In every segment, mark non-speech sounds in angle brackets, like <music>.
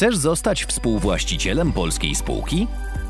Chcesz zostać współwłaścicielem polskiej spółki?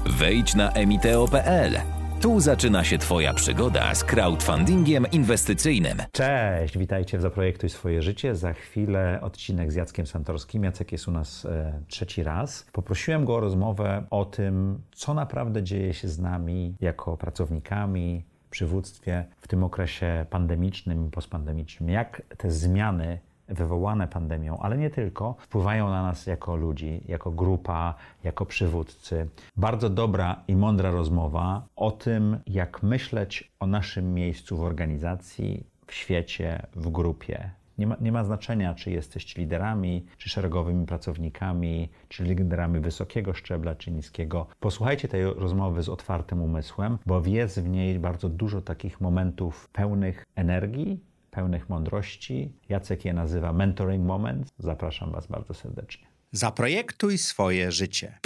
Wejdź na emiteo.pl. Tu zaczyna się Twoja przygoda z crowdfundingiem inwestycyjnym. Cześć, witajcie w Zaprojektuj swoje życie. Za chwilę odcinek z Jackiem Santorskim. Jacek jest u nas e, trzeci raz. Poprosiłem go o rozmowę o tym, co naprawdę dzieje się z nami jako pracownikami, przywództwie w tym okresie pandemicznym i postpandemicznym. Jak te zmiany wywołane pandemią, ale nie tylko, wpływają na nas jako ludzi, jako grupa, jako przywódcy. Bardzo dobra i mądra rozmowa o tym, jak myśleć o naszym miejscu w organizacji, w świecie, w grupie. Nie ma, nie ma znaczenia, czy jesteście liderami, czy szeregowymi pracownikami, czy liderami wysokiego szczebla, czy niskiego. Posłuchajcie tej rozmowy z otwartym umysłem, bo jest w niej bardzo dużo takich momentów pełnych energii, pełnych mądrości. Jacek je nazywa Mentoring Moments. Zapraszam Was bardzo serdecznie. Zaprojektuj swoje życie.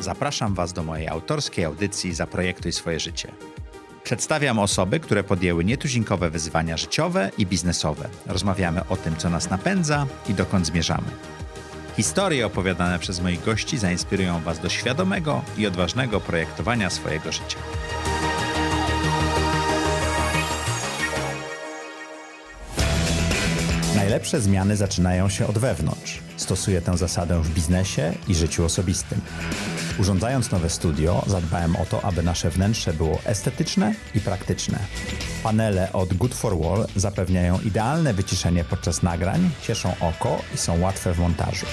Zapraszam Was do mojej autorskiej audycji Zaprojektuj swoje życie. Przedstawiam osoby, które podjęły nietuzinkowe wyzwania życiowe i biznesowe. Rozmawiamy o tym, co nas napędza i dokąd zmierzamy. Historie opowiadane przez moich gości zainspirują Was do świadomego i odważnego projektowania swojego życia. Najlepsze zmiany zaczynają się od wewnątrz. Stosuję tę zasadę w biznesie i życiu osobistym. Urządzając nowe studio, zadbałem o to, aby nasze wnętrze było estetyczne i praktyczne. Panele od Good for Wall zapewniają idealne wyciszenie podczas nagrań, cieszą oko i są łatwe w montażu.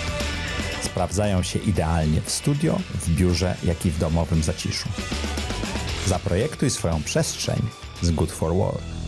Sprawdzają się idealnie w studio, w biurze, jak i w domowym zaciszu. Zaprojektuj swoją przestrzeń z Good for Wall.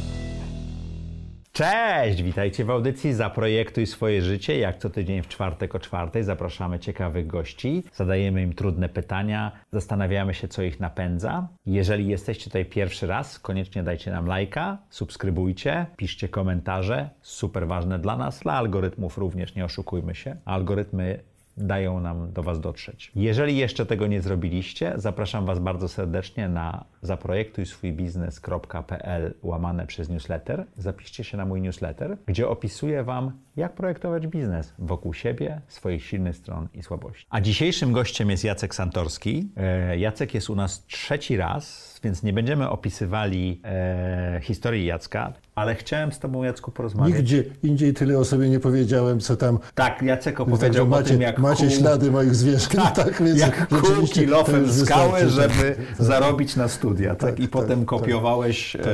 Cześć, witajcie w audycji Zaprojektuj swoje życie. Jak co tydzień w czwartek o czwartej zapraszamy ciekawych gości, zadajemy im trudne pytania, zastanawiamy się, co ich napędza. Jeżeli jesteście tutaj pierwszy raz, koniecznie dajcie nam lajka, subskrybujcie, piszcie komentarze, super ważne dla nas, dla algorytmów również, nie oszukujmy się. Algorytmy dają nam do Was dotrzeć. Jeżeli jeszcze tego nie zrobiliście, zapraszam Was bardzo serdecznie na zaprojektuj swój biznes.pl łamane przez newsletter. Zapiszcie się na mój newsletter, gdzie opisuję Wam, jak projektować biznes wokół siebie, swoich silnych stron i słabości. A dzisiejszym gościem jest Jacek Santorski. E, Jacek jest u nas trzeci raz, więc nie będziemy opisywali e, historii Jacka, ale chciałem z Tobą, Jacku, porozmawiać. Nigdzie indziej tyle o sobie nie powiedziałem, co tam. Tak, Jacek opowiedział macie, o tym, jak Macie kół... ślady moich zwierząt, tak, tak więc jak kół kilofem w skałę, tak. żeby tak, zarobić na studia, tak? tak I tak, potem kopiowałeś tak, e,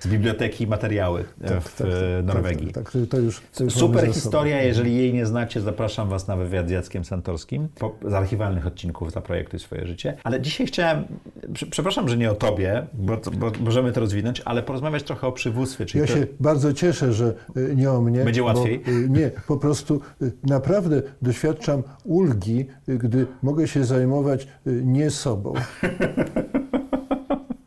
z biblioteki materiały e, w e, Norwegii. Tak, to już, to już Super historia, jeżeli jej nie znacie, zapraszam Was na wywiad z Jackiem Santorskim po, z archiwalnych odcinków Zaprojektuj swoje życie. Ale dzisiaj chciałem, przepraszam, że nie o Tobie, bo, bo możemy to rozwinąć, ale porozmawiać trochę o przywództwie. ja to... się bardzo cieszę, że y, nie o mnie. Będzie łatwiej? Bo, y, nie, po prostu y, naprawdę doświadczam ulgi, gdy mogę się zajmować nie sobą. <laughs>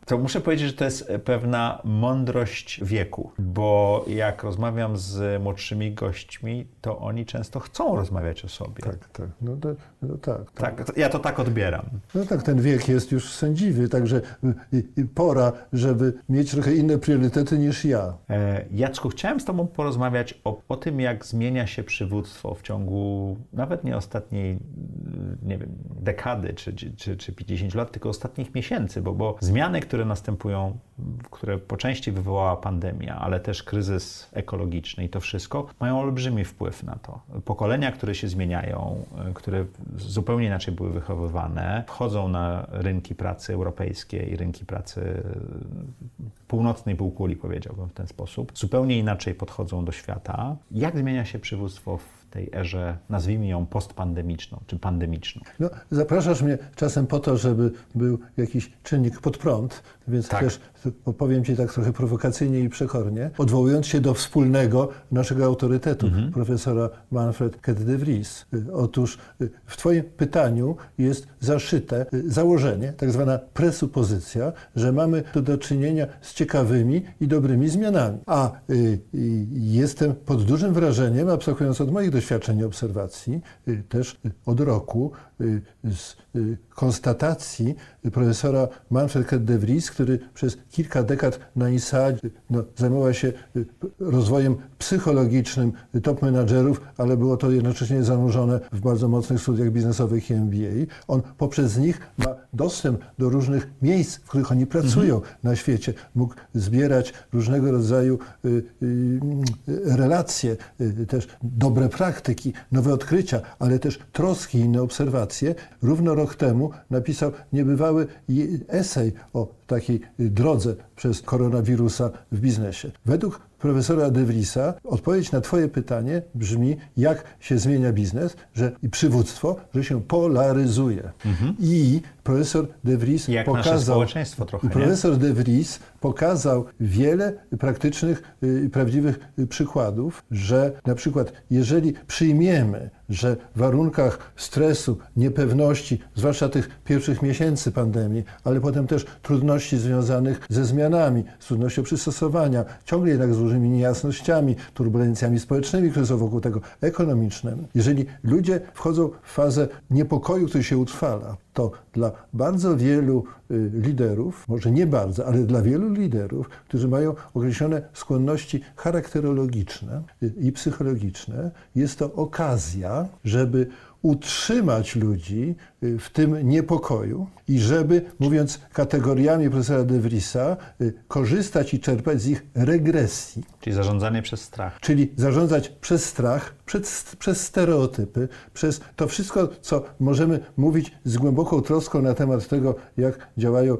to muszę powiedzieć, że to jest pewna mądrość wieku, bo jak rozmawiam z młodszymi gośćmi, to oni często chcą rozmawiać o sobie. Tak, tak. No, to, no tak, tak. tak. Ja to tak odbieram. No tak, ten wiek jest już sędziwy, także pora, żeby mieć trochę inne priorytety niż ja. E, Jacku, chciałem z Tobą porozmawiać o, o tym, jak zmienia się przywództwo w ciągu nawet nie ostatniej nie wiem, dekady czy, czy, czy 50 lat, tylko ostatnich miesięcy, bo, bo zmiany, które następują, które po części wywołała pandemia, ale też kryzys ekologiczny i to wszystko, mają olbrzymi wpływ na to. Pokolenia, które się zmieniają, które zupełnie inaczej były wychowywane, wchodzą na rynki pracy europejskie i rynki pracy północnej półkuli, powiedziałbym w ten sposób, zupełnie inaczej podchodzą do świata. Jak zmienia się przywództwo w tej erze, nazwijmy ją postpandemiczną czy pandemiczną. No, zapraszasz mnie czasem po to, żeby był jakiś czynnik pod prąd, więc tak. też powiem Ci tak trochę prowokacyjnie i przekornie, odwołując się do wspólnego naszego autorytetu, mhm. profesora Manfred Ket de Vries. Otóż y, w Twoim pytaniu jest zaszyte y, założenie, tak zwana presupozycja, że mamy tu do czynienia z ciekawymi i dobrymi zmianami. A y, y, jestem pod dużym wrażeniem, abstrahując od moich doświadczeń i obserwacji, y, też od roku, z konstatacji profesora Manfred de Vries, który przez kilka dekad na ISA no, zajmowała się rozwojem psychologicznym top menadżerów, ale było to jednocześnie zanurzone w bardzo mocnych studiach biznesowych i MBA. On poprzez nich ma dostęp do różnych miejsc, w których oni pracują mhm. na świecie. Mógł zbierać różnego rodzaju y, y, relacje, y, też dobre praktyki, nowe odkrycia, ale też troski i inne obserwacje. Równo rok temu napisał niebywały esej o takiej drodze przez koronawirusa w biznesie. Według profesora De Vriesa odpowiedź na Twoje pytanie brzmi, jak się zmienia biznes że, i przywództwo, że się polaryzuje. Mhm. I profesor De Vries jak pokazał, trochę, profesor nie? De Vries pokazał wiele praktycznych i prawdziwych y, przykładów, że na przykład jeżeli przyjmiemy, że w warunkach stresu, niepewności, zwłaszcza tych pierwszych miesięcy pandemii, ale potem też trudności związanych ze zmianami, z trudnością przystosowania, ciągle jednak z różnymi niejasnościami, turbulencjami społecznymi, które są wokół tego, ekonomicznymi. Jeżeli ludzie wchodzą w fazę niepokoju, który się utrwala, to dla bardzo wielu y, liderów, może nie bardzo, ale dla wielu liderów, którzy mają określone skłonności charakterologiczne y, i psychologiczne, jest to okazja, żeby utrzymać ludzi w tym niepokoju i żeby, mówiąc kategoriami profesora De Vriesa, y, korzystać i czerpać z ich regresji. Czyli zarządzanie przez strach. Czyli zarządzać przez strach, przez, przez stereotypy, przez to wszystko, co możemy mówić z głęboką troską na temat tego, jak działają y,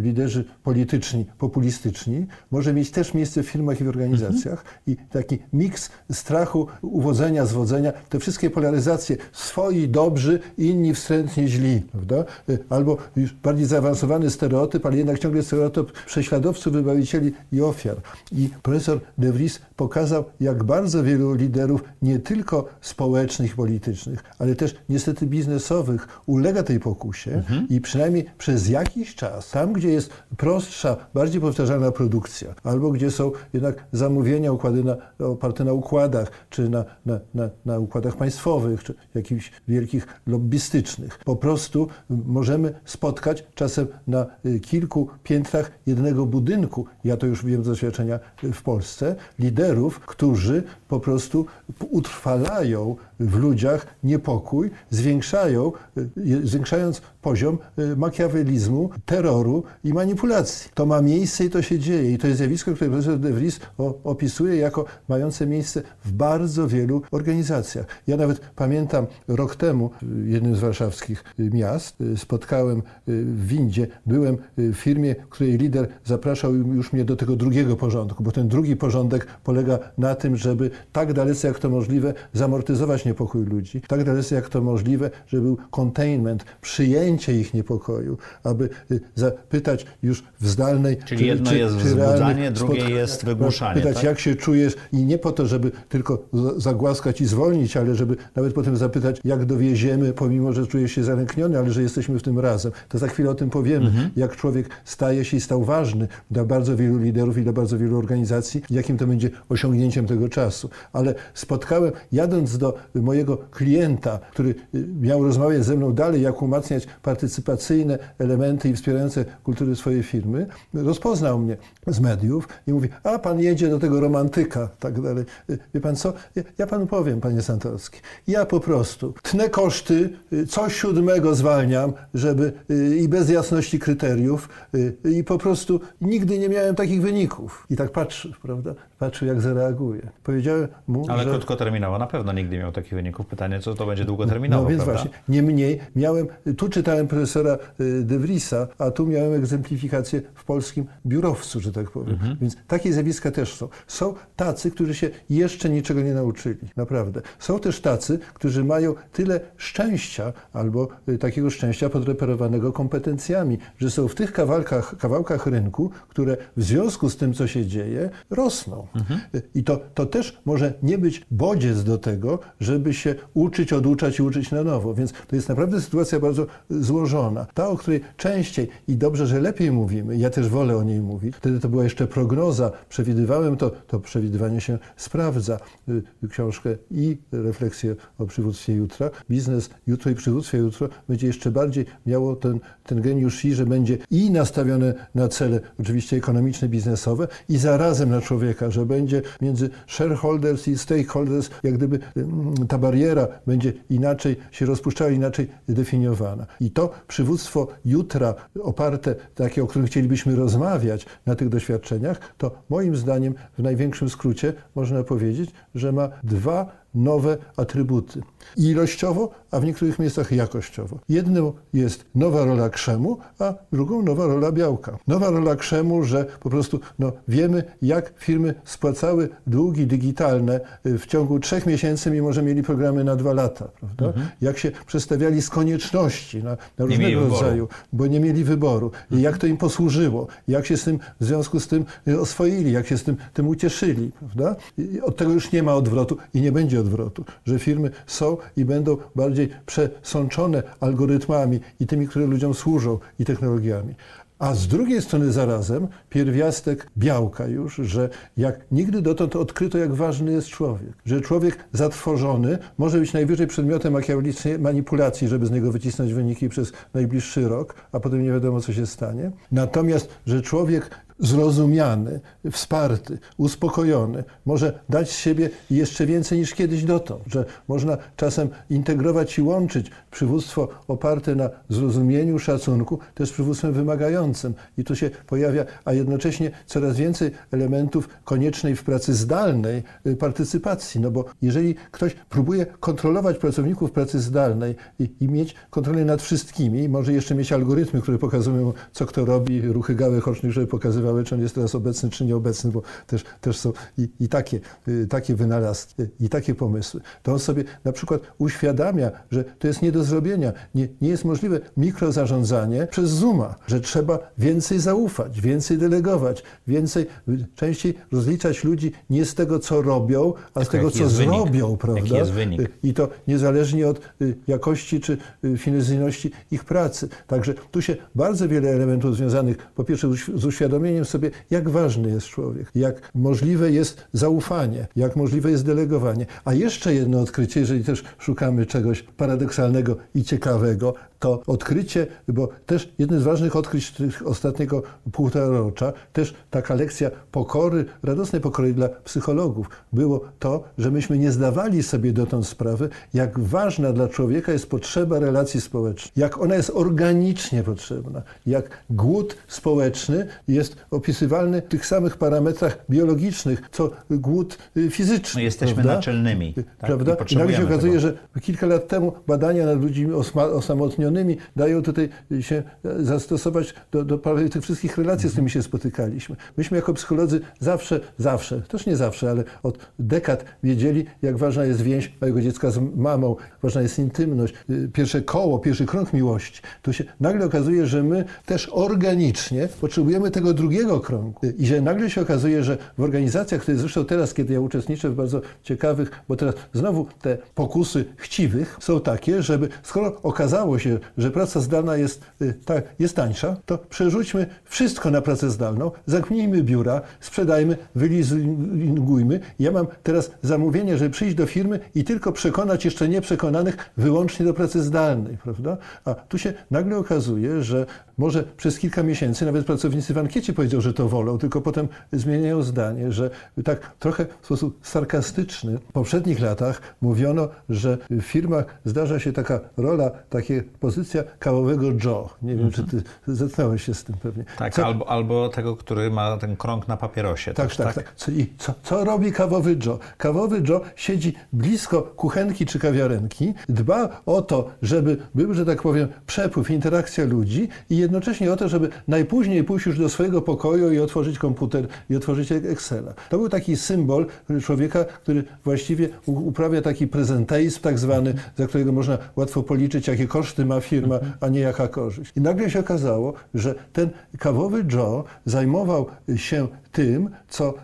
liderzy polityczni, populistyczni, może mieć też miejsce w firmach i w organizacjach. Mhm. I taki miks strachu, uwodzenia, zwodzenia, te wszystkie polaryzacje, swoi dobrzy, inni wstrętnie źli, prawda? Albo już bardziej zaawansowany stereotyp, ale jednak ciągle stereotyp prześladowców, wybawicieli i ofiar. I profesor De Vries pokazał, jak bardzo wielu liderów, nie tylko społecznych, politycznych, ale też niestety biznesowych, ulega tej pokusie mhm. i przynajmniej przez jakiś czas, tam gdzie jest prostsza, bardziej powtarzalna produkcja, albo gdzie są jednak zamówienia układy na, oparte na układach, czy na, na, na, na układach państwowych, czy jakichś wielkich lobbystycznych. Po prostu możemy spotkać czasem na y, kilku piętrach jednego budynku, ja to już wiem z doświadczenia w Polsce, liderów, którzy po prostu utrwalają w ludziach niepokój, zwiększają, y, zwiększając poziom y, makiawelizmu, terroru i manipulacji. To ma miejsce i to się dzieje. I to jest zjawisko, które profesor De Vries opisuje jako mające miejsce w bardzo wielu organizacjach. Ja nawet pamiętam rok temu w jednym z warszawskich miast spotkałem w windzie, byłem w firmie, której lider zapraszał już mnie do tego drugiego porządku, bo ten drugi porządek polega na tym, żeby tak dalece jak to możliwe zamortyzować niepokój ludzi, tak dalece jak to możliwe, żeby był containment, przyjęcie ich niepokoju, aby y, zapytać już w zdalnej... Czyli czy, jedno czy, jest czy wzbudzanie, drugie jest wygłuszanie. Pytać, tak? jak się czujesz i nie po to, żeby tylko zagłaskać i zwolnić, ale żeby nawet potem zapytać, jak dowieziemy, pomimo, że czujesz się zalękniony, ale że jesteśmy w tym razem. To za chwilę o tym powiemy, mhm. jak człowiek staje się i stał ważny dla bardzo wielu liderów i dla bardzo wielu organizacji, jakim to będzie osiągnięciem tego czasu. Ale spotkałem, jadąc do mojego klienta, który y, miał rozmawiać ze mną dalej, jak umacniać partycypacyjne elementy i wspierające kultury swojej firmy, rozpoznał mnie z mediów i mówi, a pan jedzie do tego romantyka, tak dalej. Y, wie pan co? Ja, ja panu powiem, panie Santorski, ja po prostu tnę koszty, y, co siódmego zwalniam, żeby i bez jasności kryteriów i po prostu nigdy nie miałem takich wyników. I tak patrzy, prawda? Patrzy, jak zareaguje. Powiedziałem mu, Ale że... krótkoterminowo na pewno nigdy miał takich wyników. Pytanie, co to będzie długoterminowo, No więc prawda? właśnie, niemniej miałem, tu czytałem profesora y, De Vriesa, a tu miałem egzemplifikację w polskim biurowcu, że tak powiem. Mhm. Więc takie zjawiska też są. Są tacy, którzy się jeszcze niczego nie nauczyli, naprawdę. Są też tacy, którzy mają tyle szczęścia, albo y, takiego szczęścia podreperowanego kompetencjami, że są w tych kawałkach, kawałkach rynku, które w związku z tym, co się dzieje, rosną. Mhm. I to, to też może nie być bodziec do tego, żeby się uczyć, oduczać i uczyć na nowo. Więc to jest naprawdę sytuacja bardzo złożona. Ta, o której częściej i dobrze, że lepiej mówimy, ja też wolę o niej mówić. Wtedy to była jeszcze prognoza, przewidywałem to, to przewidywanie się sprawdza. Y, książkę i refleksję o przywództwie jutra. Biznes jutro i przywództwie jutro będzie jeszcze bardziej miało ten, ten geniusz i, że będzie i nastawione na cele oczywiście ekonomiczne, biznesowe i zarazem na człowieka, że będzie między shareholders i stakeholders, jak gdyby ta bariera będzie inaczej się rozpuszczała, inaczej definiowana. I to przywództwo jutra oparte, takie, o którym chcielibyśmy rozmawiać na tych doświadczeniach, to moim zdaniem w największym skrócie można powiedzieć, że ma dwa nowe atrybuty. Ilościowo, a w niektórych miejscach jakościowo. Jedną jest nowa rola krzemu, a drugą nowa rola białka. Nowa rola krzemu, że po prostu no, wiemy, jak firmy spłacały długi digitalne y, w ciągu trzech miesięcy, mimo że mieli programy na dwa lata. Prawda? Mhm. Jak się przestawiali z konieczności na, na różnego rodzaju, bo nie mieli wyboru. I jak to im posłużyło. Jak się z tym, w związku z tym y, oswoili, jak się z tym, tym ucieszyli. Prawda? I od tego już nie ma odwrotu i nie będzie odwrotu, że firmy są i będą bardziej przesączone algorytmami i tymi, które ludziom służą i technologiami. A z drugiej strony zarazem pierwiastek białka już, że jak nigdy dotąd odkryto, jak ważny jest człowiek. Że człowiek zatrwożony może być najwyżej przedmiotem manipulacji, żeby z niego wycisnąć wyniki przez najbliższy rok, a potem nie wiadomo, co się stanie. Natomiast, że człowiek zrozumiany, wsparty, uspokojony, może dać z siebie jeszcze więcej niż kiedyś dotąd, że można czasem integrować i łączyć przywództwo oparte na zrozumieniu, szacunku, też przywództwem wymagającym. I tu się pojawia, a jednocześnie coraz więcej elementów koniecznej w pracy zdalnej y, partycypacji, no bo jeżeli ktoś próbuje kontrolować pracowników pracy zdalnej i, i mieć kontrolę nad wszystkimi, może jeszcze mieć algorytmy, które pokazują, co kto robi, ruchy gałek ocznych, żeby pokazywać czy on jest teraz obecny, czy nieobecny, bo też, też są i, i takie, y, takie wynalazki, i takie pomysły. To on sobie na przykład uświadamia, że to jest nie do zrobienia. Nie, nie jest możliwe mikrozarządzanie przez Zooma, że trzeba więcej zaufać, więcej delegować, więcej, częściej rozliczać ludzi nie z tego, co robią, a Tylko z tego, co zrobią, prawda? I to niezależnie od y, jakości czy finezyjności ich pracy. Także tu się bardzo wiele elementów związanych po pierwsze z uświadomieniem sobie, jak ważny jest człowiek, jak możliwe jest zaufanie, jak możliwe jest delegowanie. A jeszcze jedno odkrycie, jeżeli też szukamy czegoś paradoksalnego i ciekawego, to odkrycie, bo też jednym z ważnych odkryć ostatniego półtorarocza, też taka lekcja pokory, radosnej pokory dla psychologów, było to, że myśmy nie zdawali sobie dotąd sprawy, jak ważna dla człowieka jest potrzeba relacji społecznych, jak ona jest organicznie potrzebna, jak głód społeczny jest opisywalny w tych samych parametrach biologicznych, co głód y, fizyczny. My jesteśmy prawda? naczelnymi. Tak? Prawda? I, I nagle się okazuje, tego. że kilka lat temu badania nad ludźmi osamotnionymi dają tutaj się zastosować do, do prawie tych wszystkich relacji, z którymi się spotykaliśmy. Myśmy jako psycholodzy zawsze, zawsze, też nie zawsze, ale od dekad wiedzieli, jak ważna jest więź mojego dziecka z mamą, ważna jest intymność, y, pierwsze koło, pierwszy krąg miłości. Tu się nagle okazuje, że my też organicznie potrzebujemy tego drugiego krągu. I że nagle się okazuje, że w organizacjach, które zresztą teraz, kiedy ja uczestniczę w bardzo ciekawych, bo teraz znowu te pokusy chciwych są takie, żeby skoro okazało się, że praca zdalna jest, y, tak, jest tańsza, to przerzućmy wszystko na pracę zdalną, zamknijmy biura, sprzedajmy, wylizujmy. Ja mam teraz zamówienie, żeby przyjść do firmy i tylko przekonać jeszcze nieprzekonanych wyłącznie do pracy zdalnej, prawda? A tu się nagle okazuje, że może przez kilka miesięcy nawet pracownicy w ankiecie powiedział, że to wolą, tylko potem zmieniają zdanie, że tak trochę w sposób sarkastyczny w poprzednich latach mówiono, że w firmach zdarza się taka rola, takie pozycja kawowego Joe. Nie wiem, czy ty zetknąłeś się z tym pewnie. Tak, co... albo, albo tego, który ma ten krąg na papierosie. Tak, tak, tak. tak. Co, I co, co robi kawowy Joe? Kawowy Joe siedzi blisko kuchenki czy kawiarenki, dba o to, żeby był, że tak powiem, przepływ, interakcja ludzi i jednocześnie o to, żeby najpóźniej pójść już do swojego pokoju i otworzyć komputer i otworzyć Excela. To był taki symbol człowieka, który właściwie uprawia taki prezenteizm tak zwany, za którego można łatwo policzyć, jakie koszty ma firma, a nie jaka korzyść. I nagle się okazało, że ten kawowy Joe zajmował się tym, co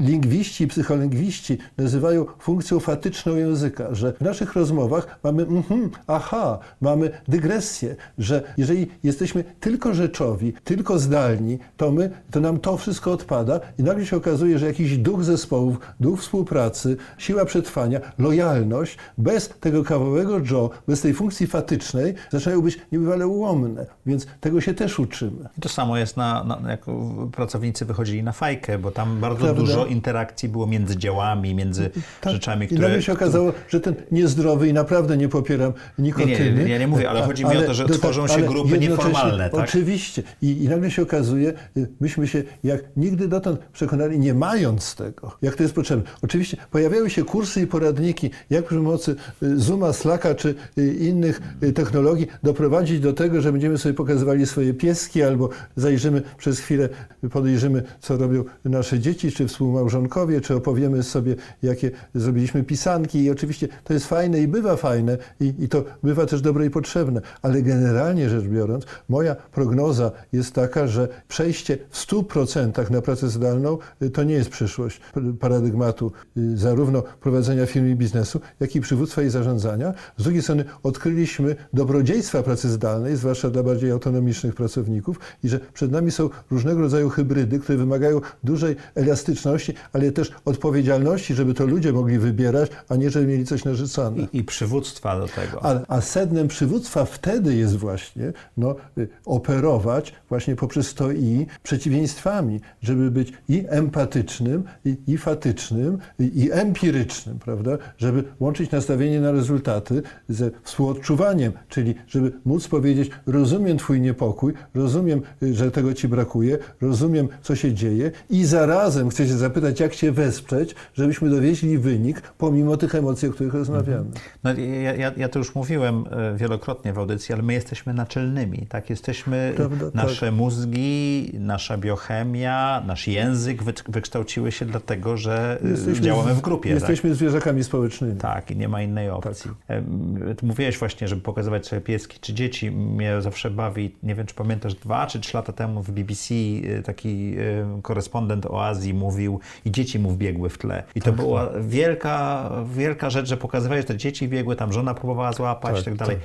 lingwiści i psycholingwiści nazywają funkcją fatyczną języka, że w naszych rozmowach mamy mhm, aha, mamy dygresję, że jeżeli jesteśmy tylko rzeczowi, tylko zdalni, to my, to nam to wszystko odpada i nagle się okazuje, że jakiś duch zespołów, duch współpracy, siła przetrwania, lojalność, bez tego kawałego Joe, bez tej funkcji fatycznej, zaczynają być niebywale ułomne. Więc tego się też uczymy. To samo jest na, na jak pracownicy wychodzili na fajkę, bo tam bardzo Prawda? dużo interakcji było między działami, między tak. rzeczami, które... I nagle się okazało, że ten niezdrowy i naprawdę nie popieram nikotyny. Nie, nie, ja nie mówię, ale chodzi mi o to, że tworzą się grupy nieformalne. Tak? Oczywiście. I, I nagle się okazuje, y, myśmy się jak nigdy dotąd przekonali, nie mając tego, jak to jest potrzebne. Oczywiście pojawiały się kursy i poradniki, jak przy pomocy y, Zooma, Slacka czy y, innych technologii doprowadzić do tego, że będziemy sobie pokazywali swoje pieski albo zajrzymy przez chwilę, podejrzymy, co robią nasze dzieci, czy współmałżonkowie, czy opowiemy sobie, jakie zrobiliśmy pisanki. I oczywiście to jest fajne i bywa fajne i, i to bywa też dobre i potrzebne. Ale generalnie rzecz biorąc, moja prognoza jest taka, że przejście w 100% na pracę zdalną y, to nie jest przyszłość paradygmatu y, zarówno prowadzenia firmy i biznesu, jak i przywództwa i zarządzania. Z drugiej strony odkryliśmy dobrodziejstwa pracy zdalnej, zwłaszcza dla bardziej autonomicznych pracowników i że przed nami są różnego rodzaju hybrydy, które wymagają dużej elastyczności, ale też odpowiedzialności, żeby to ludzie mogli wybierać, a nie żeby mieli coś narzucane. I, i przywództwa do tego. A, a sednem przywództwa wtedy jest właśnie no, y, operować właśnie poprzez to i przeciwieństwami, żeby być i empatycznym, i, i fatycznym, i, i empirycznym, prawda? Żeby łączyć nastawienie na rezultaty ze współodczuwaniem, czyli żeby móc powiedzieć, rozumiem Twój niepokój, rozumiem, y, że tego Ci brakuje, rozumiem, co się dzieje i zarazem chcę się zapytać, jak się wesprzeć, żebyśmy dowieźli wynik, pomimo tych emocji, o których rozmawiamy. No, ja, ja, ja to już mówiłem e, wielokrotnie w audycji, ale my jesteśmy naczelnymi, tak? Jesteśmy, Prawda, nasze tak. mózgi, nasza biochemia, nasz język wykształciły się dlatego, że e, jesteśmy działamy w grupie. Jesteśmy tak? zwierzakami społecznymi. Tak, i nie ma innej opcji. Tak. Mówiłeś właśnie, żeby pokazywać sobie pieski czy dzieci. Mnie zawsze bawi, nie wiem czy pamiętasz, dwa czy trzy lata temu w BBC e, taki korespondent o Azji mówił i dzieci mu wbiegły w tle. I to tak, była tak. wielka, wielka rzecz, że pokazywałeś, że te dzieci biegły, tam żona próbowała złapać tak, i tak dalej.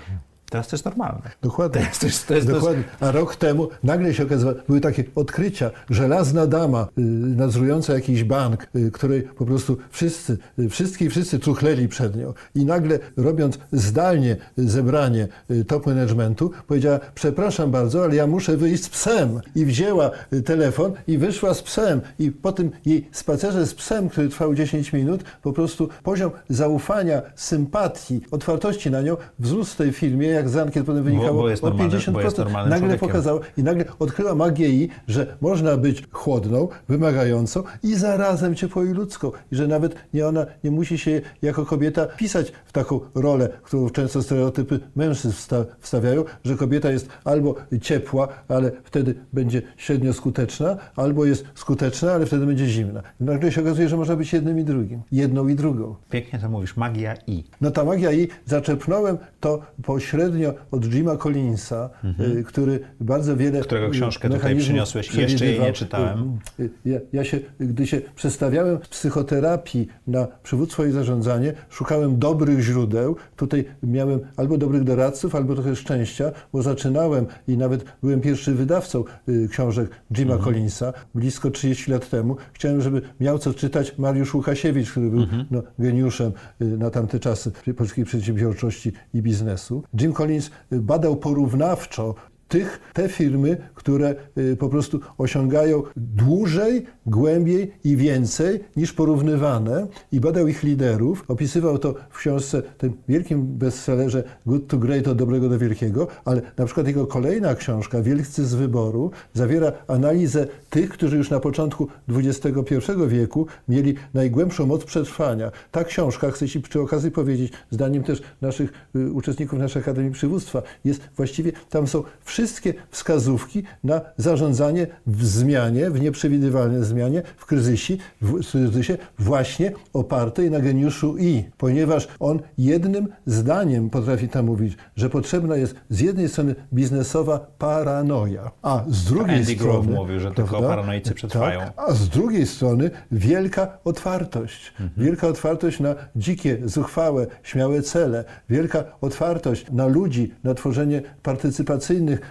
Teraz to jest normalne. Dokładnie. Teraz to jest, to jest, Dokładnie. A rok temu nagle się okazało, były takie odkrycia, żelazna dama y, nadzorująca jakiś bank, y, której po prostu wszyscy, y, wszystkie wszyscy truchleli przed nią. I nagle robiąc zdalnie zebranie y, top managementu, powiedziała, przepraszam bardzo, ale ja muszę wyjść z psem. I wzięła y, telefon i wyszła z psem. I po tym jej spacerze z psem, który trwał 10 minut, po prostu poziom zaufania, sympatii, otwartości na nią wzrósł w tej firmie, jak z ankiet potem wynikało, bo, bo o 50%. nagle pokazało i nagle odkryła magię i, że można być chłodną, wymagającą i zarazem ciepłą i ludzką. I że nawet nie ona nie musi się jako kobieta pisać w taką rolę, którą często stereotypy mężczyzn wsta wstawiają, że kobieta jest albo ciepła, ale wtedy będzie średnio skuteczna, albo jest skuteczna, ale wtedy będzie zimna. I nagle się okazuje, że można być jednym i drugim. Jedną i drugą. Pięknie to mówisz, magia i. No ta magia i, zaczerpnąłem to pośrednio bezpośrednio od Jima Collinsa, mhm. który bardzo wiele Którego książkę tutaj przyniosłeś jeszcze jej nie czytałem. Y, ja, ja, się, gdy się przestawiałem w psychoterapii na przywództwo i zarządzanie, szukałem dobrych źródeł. Tutaj miałem albo dobrych doradców, albo trochę szczęścia, bo zaczynałem i nawet byłem pierwszy wydawcą y, książek Jima mhm. Collinsa blisko 30 lat temu. Chciałem, żeby miał co czytać Mariusz Łukasiewicz, który był mhm. no, geniuszem y, na tamte czasy polskiej przedsiębiorczości i biznesu. Jim Collins badał porównawczo tych, te firmy, które y, po prostu osiągają dłużej, głębiej i więcej niż porównywane i badał ich liderów. Opisywał to w książce, tym wielkim bestsellerze Good to Great, od dobrego do wielkiego, ale na przykład jego kolejna książka, Wielcy z wyboru, zawiera analizę tych, którzy już na początku XXI wieku mieli najgłębszą moc przetrwania. Ta książka, chcę Ci przy okazji powiedzieć, zdaniem też naszych y, uczestników naszej Akademii Przywództwa, jest właściwie, tam są wszystkie wszystkie wskazówki na zarządzanie w zmianie, w nieprzewidywalnej zmianie, w kryzysie, w kryzysie właśnie opartej na geniuszu I, ponieważ on jednym zdaniem potrafi tam mówić, że potrzebna jest z jednej strony biznesowa paranoja, a z drugiej Andy strony... Grove mówił, że tylko paranoicy przetrwają. Tak, a z drugiej strony wielka otwartość. Mhm. Wielka otwartość na dzikie, zuchwałe, śmiałe cele. Wielka otwartość na ludzi, na tworzenie partycypacyjnych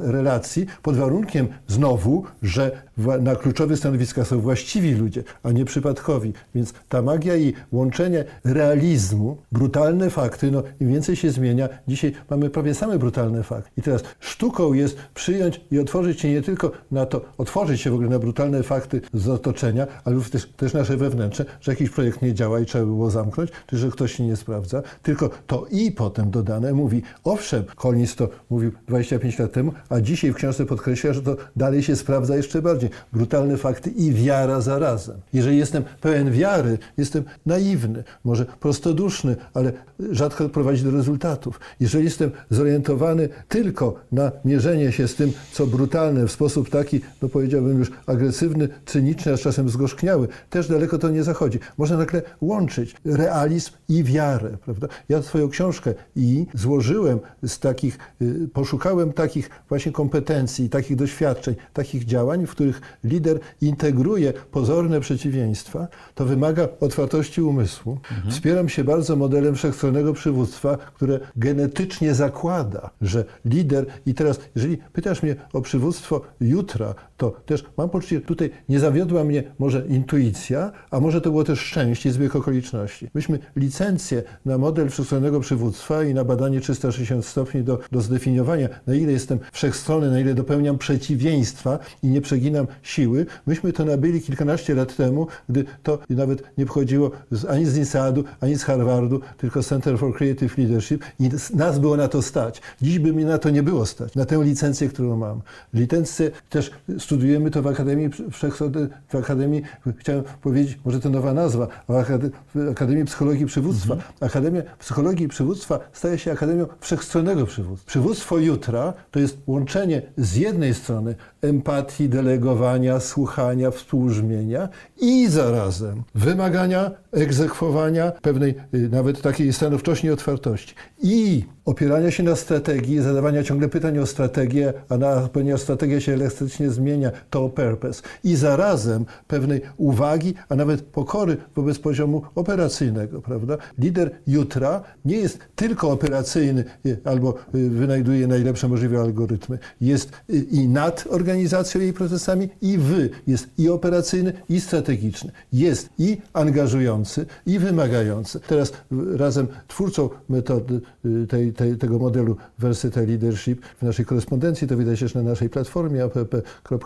relacji pod warunkiem znowu, że na kluczowych stanowiskach są właściwi ludzie, a nie przypadkowi. Więc ta magia i łączenie realizmu, brutalne fakty, no im więcej się zmienia, dzisiaj mamy prawie same brutalne fakty. I teraz sztuką jest przyjąć i otworzyć się nie tylko na to, otworzyć się w ogóle na brutalne fakty z otoczenia, ale też, też nasze wewnętrzne, że jakiś projekt nie działa i trzeba było zamknąć, czy że ktoś się nie sprawdza, tylko to i potem dodane mówi, owszem, Collins to mówił 25 lat temu, a dzisiaj w książce podkreśla, że to dalej się sprawdza jeszcze bardziej. Brutalne fakty i wiara zarazem. Jeżeli jestem pełen wiary, jestem naiwny, może prostoduszny, ale rzadko prowadzi do rezultatów. Jeżeli jestem zorientowany tylko na mierzenie się z tym, co brutalne, w sposób taki, no powiedziałbym już agresywny, cyniczny, a czasem zgorzkniały, też daleko to nie zachodzi. Można nagle łączyć realizm i wiarę, prawda? Ja swoją książkę i złożyłem z takich, y, poszukałem takich właśnie kompetencji, takich doświadczeń, takich działań, w których lider integruje pozorne przeciwieństwa, to wymaga otwartości umysłu. Mhm. Wspieram się bardzo modelem wszechstronnego przywództwa, które genetycznie zakłada, że lider i teraz, jeżeli pytasz mnie o przywództwo jutra, to też mam poczucie, tutaj nie zawiodła mnie może intuicja, a może to było też szczęście i zbieg okoliczności. Myśmy licencję na model wszechstronnego przywództwa i na badanie 360 stopni do, do zdefiniowania, na ile jestem wszechstronny, na ile dopełniam przeciwieństwa i nie przeginam siły. Myśmy to nabyli kilkanaście lat temu, gdy to nawet nie pochodziło z, ani z NISAD-u, ani z Harvardu, tylko Center for Creative Leadership i nas było na to stać. Dziś by mi na to nie było stać, na tę licencję, którą mam. Licencję też studujemy to w Akademii Wszechstronnej, w Akademii, chciałem powiedzieć, może to nowa nazwa, w Akademii Psychologii Przywództwa. Mhm. Akademia Psychologii Przywództwa staje się Akademią Wszechstronnego Przywództwa. Przywództwo jutra to jest łączenie z jednej strony empatii, delegowania, słuchania, współbrzmienia i zarazem wymagania, egzekwowania pewnej y, nawet takiej stanowczości i otwartości. I opierania się na strategii, zadawania ciągle pytań o strategię, a na, ponieważ strategia się elektrycznie zmienia, to purpose. I zarazem pewnej uwagi, a nawet pokory wobec poziomu operacyjnego, prawda? Lider jutra nie jest tylko operacyjny y, albo y, wynajduje najlepsze możliwe algorytmy. Jest i nad organizacją jej procesami, i wy. Jest i operacyjny, i strategiczny. Jest i angażujący, i wymagający. Teraz razem twórcą metody tej, tej, tego modelu Versatile Leadership w naszej korespondencji, to widać też na naszej platformie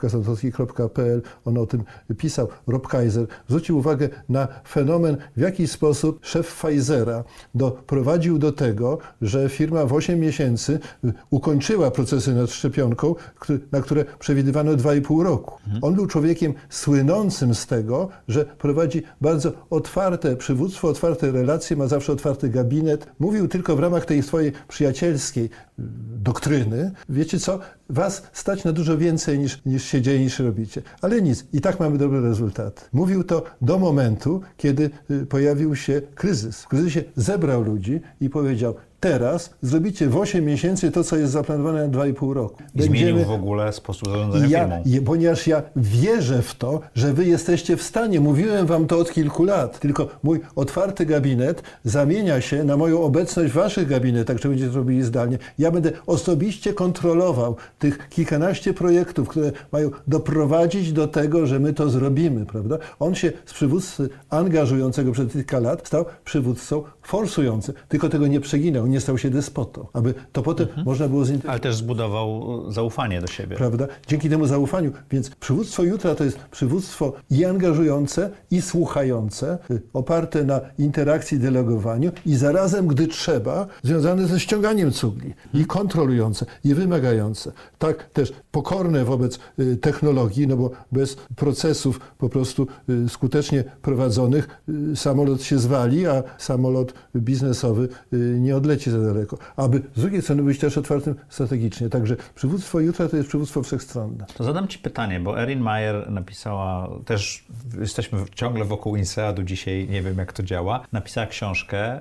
app.santowski.pl, on o tym pisał, Rob Kaiser, zwrócił uwagę na fenomen, w jaki sposób szef Pfizera doprowadził do tego, że firma w 8 miesięcy ukończyła procesy nad szczepionką, na które przewidywano 2,5 roku. On był człowiekiem słynącym z tego, że prowadzi bardzo otwarte przywództwo, otwarte relacje, ma zawsze otwarty gabinet. Mówił tylko w ramach tej swojej przyjacielskiej doktryny. Wiecie co? Was stać na dużo więcej niż, niż się dzieje, niż robicie. Ale nic, i tak mamy dobre rezultaty. Mówił to do momentu, kiedy y, pojawił się kryzys. W kryzysie zebrał ludzi i powiedział, teraz zrobicie w 8 miesięcy to, co jest zaplanowane na 2,5 roku. I Będziemy... zmienił w ogóle sposób zarządzania ja, firmą. Je, ponieważ ja wierzę w to, że wy jesteście w stanie, mówiłem wam to od kilku lat, tylko mój otwarty gabinet zamienia się na moją obecność w waszych gabinetach, czy będziecie to robili zdalnie. Ja będę osobiście kontrolował tych kilkanaście projektów, które mają doprowadzić do tego, że my to zrobimy, prawda? On się z przywódcy angażującego przez kilka lat stał przywódcą forsującym, tylko tego nie przeginał, nie stał się despotą, aby to potem mhm. można było zintegrować. Ale też zbudował zaufanie do siebie. Prawda? Dzięki temu zaufaniu. Więc przywództwo jutra to jest przywództwo i angażujące, i słuchające, y, oparte na interakcji, delegowaniu i zarazem, gdy trzeba, związane ze ściąganiem cugli mhm. i kontrolujące, i wymagające. Tak też pokorne wobec y, technologii, no bo bez procesów po prostu y, skutecznie prowadzonych samolot się zwali, a samolot lot biznesowy nie odleci za daleko. Aby z drugiej strony być też otwartym strategicznie. Także przywództwo jutra to jest przywództwo wszechstronne. To zadam Ci pytanie, bo Erin Mayer napisała, też jesteśmy ciągle wokół INSEAD-u dzisiaj, nie wiem jak to działa, napisała książkę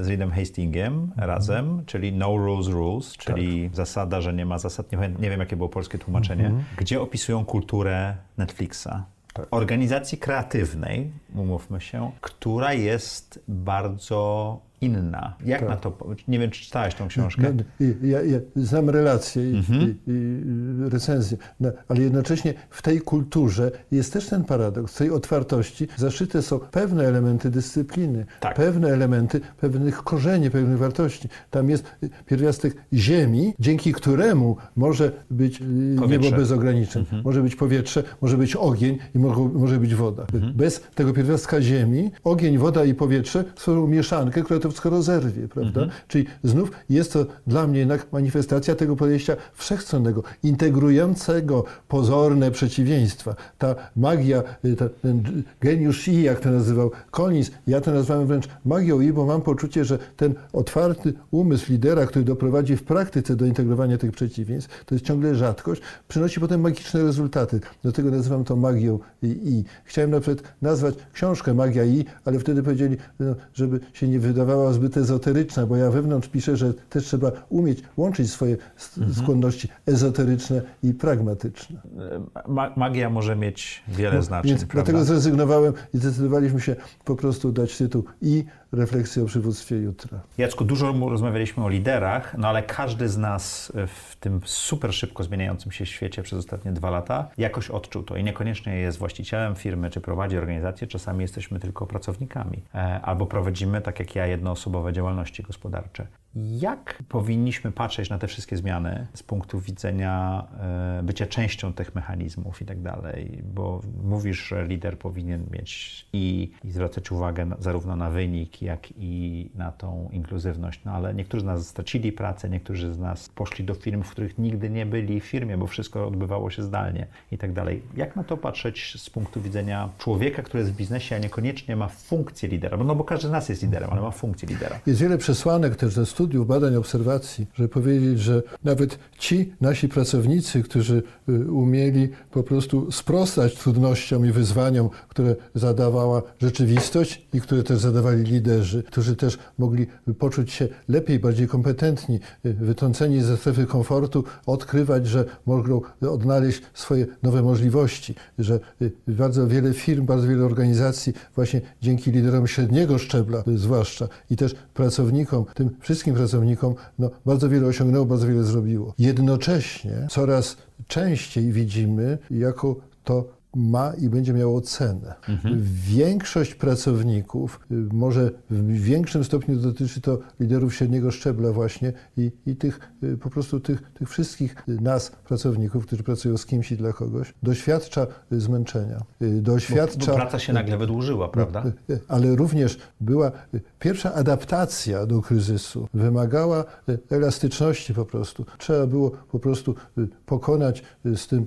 z Reedem Hastingiem mhm. razem, czyli No Rules Rules, czyli tak. zasada, że nie ma zasad, nie, wiem jakie było polskie tłumaczenie, mhm. gdzie opisują kulturę Netflixa. Tak. Organizacji kreatywnej, umówmy się, która jest bardzo inna. Jak tak. na to? Nie wiem, czy czytałeś tą książkę. No, ja, ja znam relacje i, mhm. i, i recenzje, no, ale jednocześnie w tej kulturze jest też ten paradoks. W tej otwartości zaszyte są pewne elementy dyscypliny, tak. pewne elementy pewnych korzeni, pewnych wartości. Tam jest pierwiastek ziemi, dzięki któremu może być y, powietrze. niebo bez ograniczeń. Mhm. Może być powietrze, może być ogień i może, może być woda. Mhm. Bez tego pierwiastka ziemi, ogień, woda i powietrze stworzą mieszankę, która to wszystko rozerwie, prawda? Mhm. Czyli znów jest to dla mnie jednak manifestacja tego podejścia wszechstronnego, integrującego pozorne przeciwieństwa. Ta magia, y, ta, ten geniusz I, jak to nazywał Collins, ja to nazywam wręcz magią I, bo mam poczucie, że ten otwarty umysł lidera, który doprowadzi w praktyce do integrowania tych przeciwieństw, to jest ciągle rzadkość, przynosi potem magiczne rezultaty. Dlatego nazywam to magią I. Chciałem na przykład nazwać książkę Magia I, ale wtedy powiedzieli, no, żeby się nie wydawało była zbyt ezoteryczna, bo ja wewnątrz piszę, że też trzeba umieć łączyć swoje mhm. skłonności ezoteryczne i pragmatyczne. Ma magia może mieć wiele no, znaczeń. Więc dlatego zrezygnowałem i zdecydowaliśmy się po prostu dać tytuł i refleksję o przywództwie jutra. Jacku, dużo rozmawialiśmy o liderach, no ale każdy z nas w tym super szybko zmieniającym się świecie przez ostatnie dwa lata jakoś odczuł to i niekoniecznie jest właścicielem firmy czy prowadzi organizację, czasami jesteśmy tylko pracownikami e, albo prowadzimy, tak jak ja, jednoosobowe działalności gospodarcze. Jak powinniśmy patrzeć na te wszystkie zmiany z punktu widzenia e, bycia częścią tych mechanizmów i tak dalej? Bo mówisz, że lider powinien mieć i, i zwracać uwagę na, zarówno na wynik, jak i na tą inkluzywność, no ale niektórzy z nas stracili pracę, niektórzy z nas poszli do firm, w których nigdy nie byli w firmie, bo wszystko odbywało się zdalnie i tak dalej. Jak na to patrzeć z punktu widzenia człowieka, który jest w biznesie, a niekoniecznie ma funkcję lidera? No bo każdy z nas jest liderem, ale ma funkcję lidera. Jest wiele przesłanek też ze studiów, badań, obserwacji, żeby powiedzieć, że nawet ci nasi pracownicy, którzy y, umieli po prostu sprostać trudnościom i wyzwaniom, które zadawała rzeczywistość i które też zadawali liderzy, którzy też mogli poczuć się lepiej, bardziej kompetentni, y, wytrąceni ze strefy komfortu, odkrywać, że mogą odnaleźć swoje nowe możliwości, że y, bardzo wiele firm, bardzo wiele organizacji właśnie dzięki liderom średniego szczebla zwłaszcza i też pracownikom, tym wszystkim pracownikom, no, bardzo wiele osiągnęło, bardzo wiele zrobiło. Jednocześnie coraz częściej widzimy, jako to ma i będzie miało cenę. Mhm. Większość pracowników, y, może w większym stopniu dotyczy to liderów średniego szczebla właśnie i, i tych y, po prostu tych, tych wszystkich nas, pracowników, którzy pracują z kimś i dla kogoś, doświadcza y, zmęczenia. Doświadcza... Bo, bo praca się nagle wydłużyła, prawda? Ale również była pierwsza adaptacja do kryzysu, wymagała elastyczności po prostu. Trzeba było po prostu pokonać z tym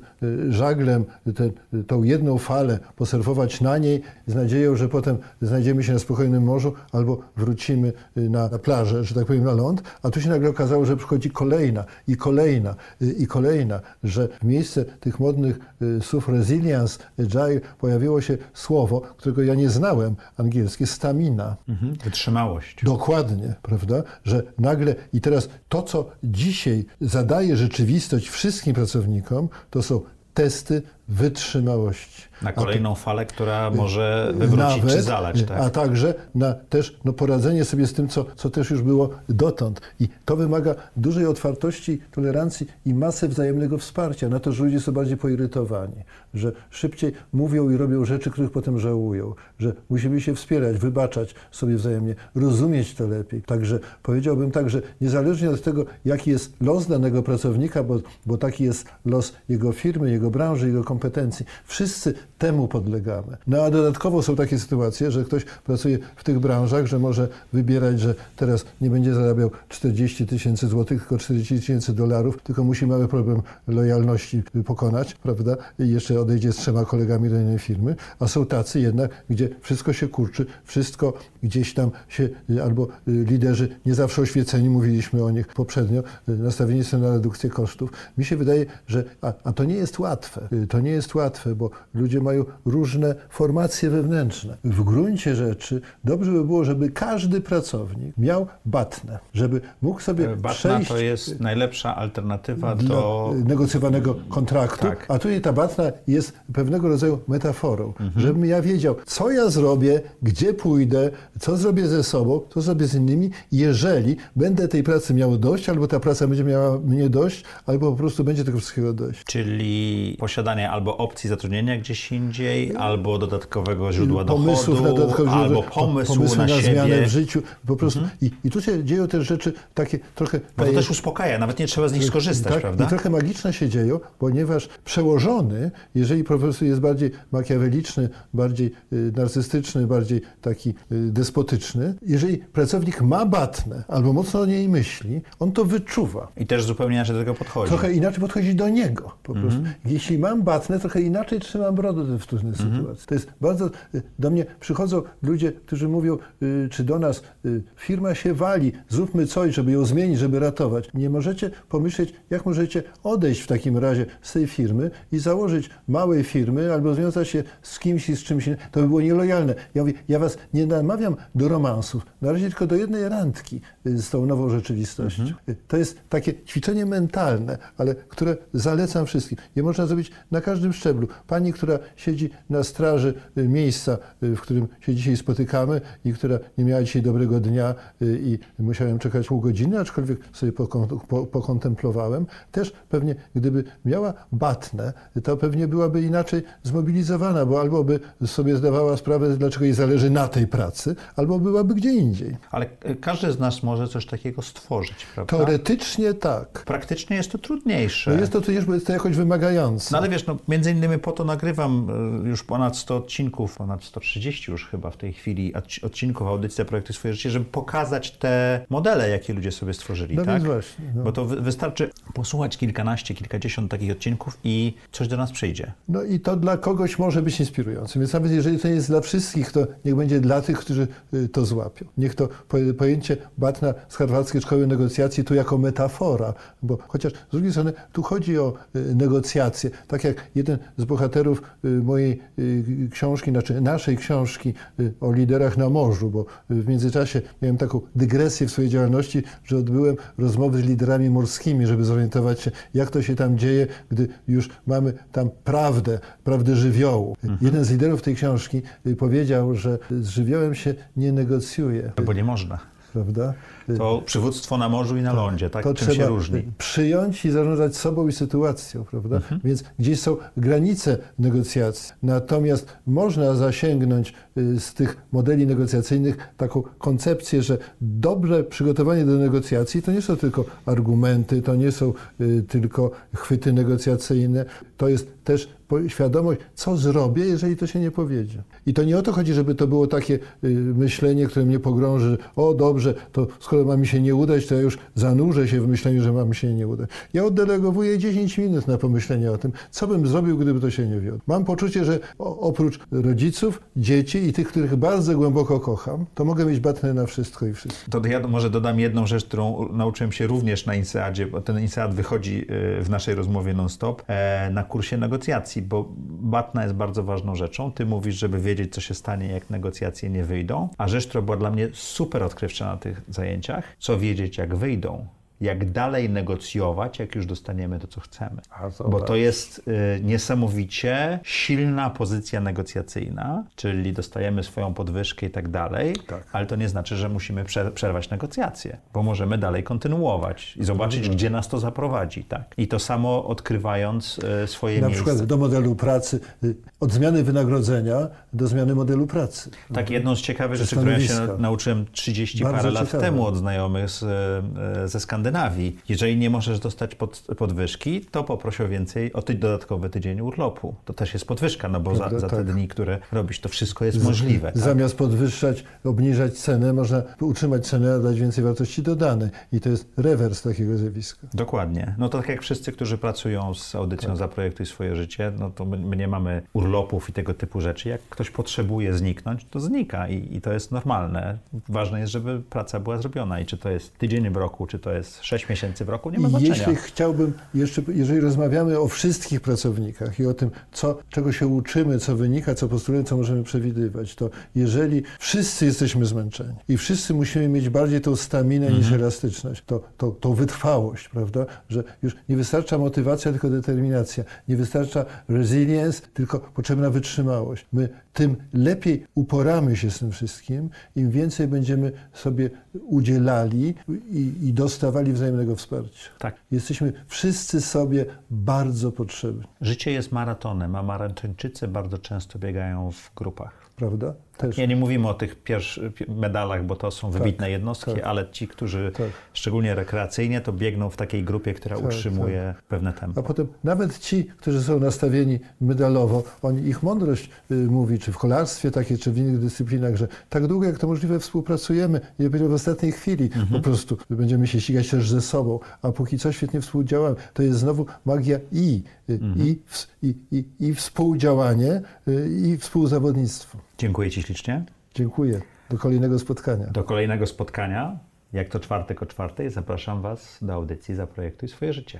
żaglem ten, tą jedną falę, posurfować na niej z nadzieją, że potem znajdziemy się na spokojnym morzu albo wrócimy y, na, na plażę, że tak powiem, na ląd, a tu się nagle okazało, że przychodzi kolejna i kolejna y, i kolejna, że w miejsce tych modnych y, słów resilience, agile pojawiło się słowo, którego ja nie znałem, angielskie, stamina. Mhm, wytrzymałość. Dokładnie, prawda? Że nagle i teraz to, co dzisiaj zadaje rzeczywistość wszystkim pracownikom, to są testy wytrzymałości. Na kolejną falę, która może wywrócić Nawet, czy zalać. Tak? A także na też no, poradzenie sobie z tym, co, co też już było dotąd. I to wymaga dużej otwartości, tolerancji i masy wzajemnego wsparcia na to, że ludzie są bardziej poirytowani, że szybciej mówią i robią rzeczy, których potem żałują, że musimy się wspierać, wybaczać sobie wzajemnie, rozumieć to lepiej. Także powiedziałbym tak, że niezależnie od tego, jaki jest los danego pracownika, bo, bo taki jest los jego firmy, jego branży, jego kompetencji. Wszyscy temu podlegamy. No a dodatkowo są takie sytuacje, że ktoś pracuje w tych branżach, że może wybierać, że teraz nie będzie zarabiał 40 tysięcy złotych, tylko 40 tysięcy dolarów, tylko musi mały problem lojalności pokonać, prawda? I jeszcze odejdzie z trzema kolegami do innej firmy. A są tacy jednak, gdzie wszystko się kurczy, wszystko gdzieś tam się, albo liderzy nie zawsze oświeceni, mówiliśmy o nich poprzednio, nastawieni są na redukcję kosztów. Mi się wydaje, że, a, a to nie jest łatwe, to nie jest łatwe, bo ludzie mają różne formacje wewnętrzne. W gruncie rzeczy dobrze by było, żeby każdy pracownik miał batnę, żeby mógł sobie Batna przejść to jest najlepsza alternatywa do... negocjowanego kontraktu, Tak. a tutaj ta batna jest pewnego rodzaju metaforą, żebym ja wiedział, co ja zrobię, gdzie pójdę, co zrobię ze sobą, co zrobię z innymi, jeżeli będę tej pracy miał dość, albo ta praca będzie miała mnie dość, albo po prostu będzie tego wszystkiego dość. Czyli posiadanie albo opcji zatrudnienia gdzieś indziej, albo dodatkowego źródła pomysłów dochodu, na dodatkowe źródła, albo pomysłu pomysły na, na. Mhm. zmianę w życiu. Po prostu. I, I tu się dzieją też rzeczy takie trochę... Bo to też uspokaja, nawet nie trzeba z nich skorzystać, tak, prawda? I trochę magiczne się dzieją, ponieważ przełożony, jeżeli profesor jest bardziej makiaweliczny, bardziej y, narcystyczny, bardziej taki y, despotyczny, jeżeli pracownik ma batnę albo mocno o niej myśli, on to wyczuwa. I też zupełnie inaczej do tego podchodzi. Trochę inaczej podchodzi do niego po prostu. Mhm. Jeśli mam batnę, trochę inaczej trzymam brodę w trudnej Mhm. sytuacji. To jest bardzo... y, Do mnie przychodzą ludzie, którzy mówią, y, czy do nas, y, firma się wali, zróbmy coś, żeby ją zmienić, żeby ratować. Nie możecie pomyśleć, jak możecie odejść w takim razie z tej firmy i założyć małej firmy albo związać się z kimś i z czymś innym. To by było nielojalne. Ja mówię, ja was nie namawiam do romansów, na razie tylko do jednej randki z tą nową rzeczywistością. Y, To jest takie ćwiczenie mentalne, ale które zalecam wszystkim. Je można zrobić na każdym szczeblu. Pani, która siedzi na straży y, miejsca, y, w którym się dzisiaj spotykamy i która nie miała dzisiaj dobrego dnia y, i musiałem czekać pół godziny, aczkolwiek sobie pokon- po- pokontemplowałem, też pewnie gdyby miała batnę, to pewnie byłaby inaczej zmobilizowana, bo albo by sobie zdawała sprawę, dlaczego jej zależy na tej pracy, albo byłaby gdzie indziej. Ale każdy z nas może coś takiego stworzyć, prawda? Teoretycznie tak. Praktycznie jest to trudniejsze. No jest to też, bo jest to jakoś wymagające. No ale wiesz, no, między innymi po to nagrywam e, już ponad 100 odcinków, ponad 130 już chyba w tej chwili odci- odcinków audycji Projektu Swoje Życie, żeby pokazać te modele, jakie ludzie sobie stworzyli, No tak? więc właśnie, no. Bo to wy- wystarczy posłuchać kilkanaście, kilkadziesiąt takich odcinków i coś do nas przyjdzie. No i to dla kogoś może być inspirujące. Więc nawet jeżeli to nie jest dla wszystkich, to niech będzie dla tych, którzy y, to złapią. Niech to po- pojęcie Batna z Harwardzkiej Szkoły Negocjacji tu jako metafora, bo chociaż z drugiej strony tu chodzi o y, negocjacje. Tak jak jeden z bohaterów y, mojej y, książki, znaczy naszej książki y, o liderach na morzu, bo w międzyczasie miałem taką dygresję w swojej działalności, że odbyłem rozmowy z liderami morskimi, żeby zorientować się, jak to się tam dzieje, gdy już mamy tam prawdę, prawdę żywiołu. Jeden z liderów tej książki powiedział, że z żywiołem się nie negocjuje, Bo nie można. prawda? Y, To przywództwo na morzu i na lądzie, tak? to Czym trzeba się różni? y, przyjąć i zarządzać sobą i sytuacją, prawda? Mhm. Więc gdzieś są granice negocjacji. Natomiast można zasięgnąć y, z tych modeli negocjacyjnych taką koncepcję, że dobre przygotowanie do negocjacji to nie są tylko argumenty, to nie są y, tylko chwyty negocjacyjne, to jest też świadomość, co zrobię, jeżeli to się nie powiedzie. I to nie o to chodzi, żeby to było takie y, myślenie, które mnie pogrąży, o dobrze, to skoro ma mi się nie udać, to ja już zanurzę się w myśleniu, że ma mi się nie udać. Ja oddelegowuję 10 minut na pomyślenie o tym, co bym zrobił, gdyby to się nie wiodło. Mam poczucie, że oprócz rodziców, dzieci i tych, których bardzo głęboko kocham, to mogę mieć batnę na wszystko i wszystko. To ja może dodam jedną rzecz, którą nauczyłem się również na INSEADzie, bo ten INSEAD wychodzi y, w naszej rozmowie non-stop, e, na kursie negocjacji, bo batna jest bardzo ważną rzeczą. Ty mówisz, żeby wiedzieć, co się stanie, jak negocjacje nie wyjdą, a rzecz, która była dla mnie super odkrywcza na tych zajęciach, co wiedzieć, jak wyjdą. Jak dalej negocjować, jak już dostaniemy to, co chcemy. Bo to jest y, niesamowicie silna pozycja negocjacyjna, czyli dostajemy swoją podwyżkę i tak dalej, Tak. ale to nie znaczy, że musimy prze- przerwać negocjacje, bo możemy dalej kontynuować i zobaczyć, gdzie nas to zaprowadzi. Tak? I to samo odkrywając y, swoje Na miejsce. przykład do modelu pracy, y, od zmiany wynagrodzenia do zmiany modelu pracy. Tak, jedną z ciekawych Czy rzeczy, którą ja się na, nauczyłem 30 Bardzo parę lat ciekawe. temu od znajomych z, e, ze Skandynawii, Skandynawii. Jeżeli nie możesz dostać pod, podwyżki, to poproś o więcej, o ty, dodatkowy tydzień urlopu. To też jest podwyżka, no bo za, za te tak. dni, które robisz, to wszystko jest możliwe. Tak? Zamiast podwyższać, obniżać cenę, można utrzymać cenę, a dać więcej wartości dodanej. I to jest rewers takiego zjawiska. Dokładnie. No to tak jak wszyscy, którzy pracują z audycją tak. Zaprojektuj swoje życie, no to my, my, nie mamy urlopów i tego typu rzeczy. Jak ktoś potrzebuje zniknąć, to znika i, i to jest normalne. Ważne jest, żeby praca była zrobiona i czy to jest tydzień w roku, czy to jest sześć miesięcy w roku, nie ma znaczenia. Jeśli chciałbym jeszcze, jeżeli rozmawiamy o wszystkich pracownikach i o tym, co, czego się uczymy, co wynika, co postulujemy, co możemy przewidywać, to jeżeli wszyscy jesteśmy zmęczeni i wszyscy musimy mieć bardziej tą staminę mhm. niż elastyczność, to, to, to wytrwałość, prawda? Że już nie wystarcza motywacja, tylko determinacja. Nie wystarcza resilience, tylko potrzebna wytrzymałość. My tym lepiej uporamy się z tym wszystkim, im więcej będziemy sobie udzielali i, i dostawali wzajemnego wsparcia. Tak. Jesteśmy wszyscy sobie bardzo potrzebni. Życie jest maratonem, a maratończycy bardzo często biegają w grupach. Prawda? Też. Nie, nie mówimy o tych pierwszych medalach, bo to są tak, wybitne tak, jednostki, tak. ale ci, którzy tak. szczególnie rekreacyjnie, to biegną w takiej grupie, która tak, utrzymuje tak. pewne tempo. A potem nawet ci, którzy są nastawieni medalowo, oni, ich mądrość y, mówi, czy w kolarstwie takie, czy w innych dyscyplinach, że tak długo jak to możliwe współpracujemy i dopiero w ostatniej chwili mhm. po prostu będziemy się ścigać też ze sobą, a póki co świetnie współdziałamy. To jest znowu magia i, mhm. i, i, i, i współdziałanie, y, i współzawodnictwo. Dziękuję Ci ślicznie. Dziękuję. Do kolejnego spotkania. Do kolejnego spotkania. Jak to czwartek o czwartej, zapraszam Was do audycji Zaprojektuj swoje życie.